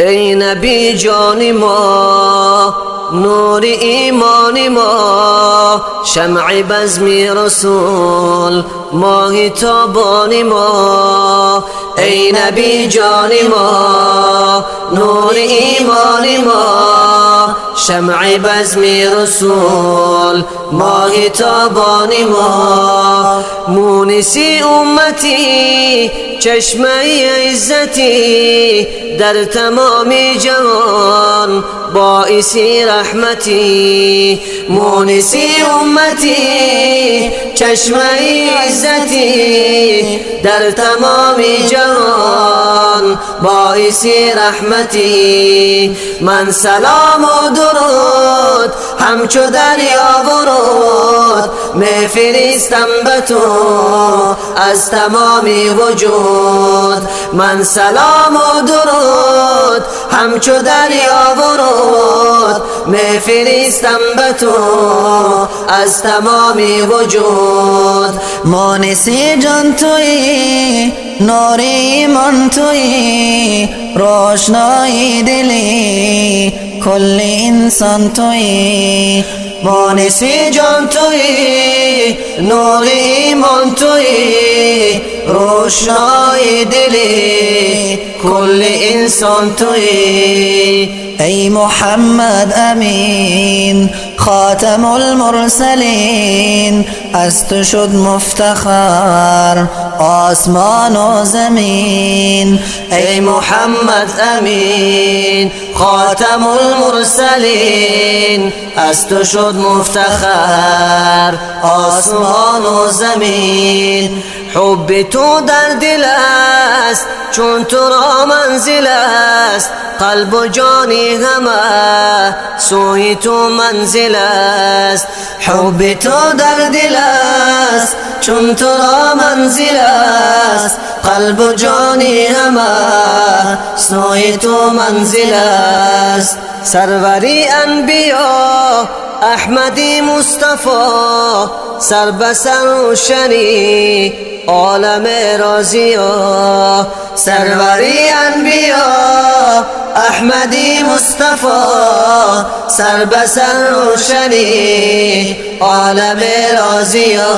ای نبی جان ما نور ایمان ما شمع بزمی رسول ماهی تابان ما. ای نبی جان ما نور ایمان ما. شمع بزمی رسول ماهی تابان ما. مونسی امتی چشمه عزتی در تمام جهان باعثی رحمتی. مونسی امتی چشمه عزتی در تمام جهان باعثی رحمتی. من سلام و درود همچو دریا ورود میفرستم به تو از تمامی وجود. من سلام و درود همچو دریا ورود میفرستم به تو از تمامی وجود. مانسی جان توی نور ایمان توی روشنایی دلی کل انسان توی مانسی جان توی نور ایمان توی روشنای دلی کل انسان توی ای محمد امین خاتم المرسلین از شد مفتخر آسمان و زمین ای محمد امین خاتم المرسلین. از تو شد مفتخر آسمان و زمین. حب تو در دل است چون تو را منزل است. قلب و جانی همه سوی تو منزل است. حب تو در دل است چون تو را منزل است. قلب و جانی همه سوی تو منزل است. سروری انبیا احمدی مصطفى سر بسر روشنی عالم رازیا. سروری انبیا احمدی مصطفى سر بسر روشنی عالم رازیا.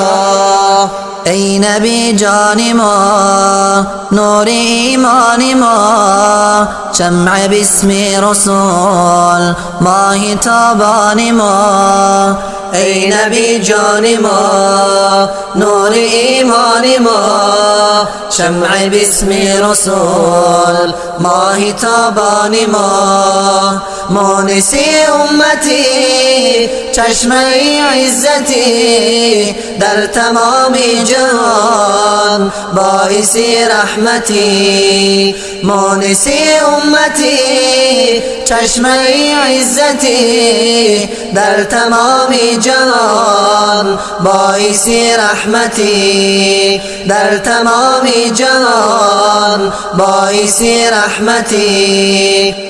ای نبی جان ما نور ایمان ما شمع بسم رسول ماهی تابان ما. ای نبی جان ما نور ایمان ما شمع بسم رسول ماهی تابان ما. مونسی امتی چشمه عزتی در تمام جهان باعثی رحمتی. مونسی امتی چشمه عزتی در تمام جهان باعثی رحمتی. در تمام جهان باعثی رحمتی.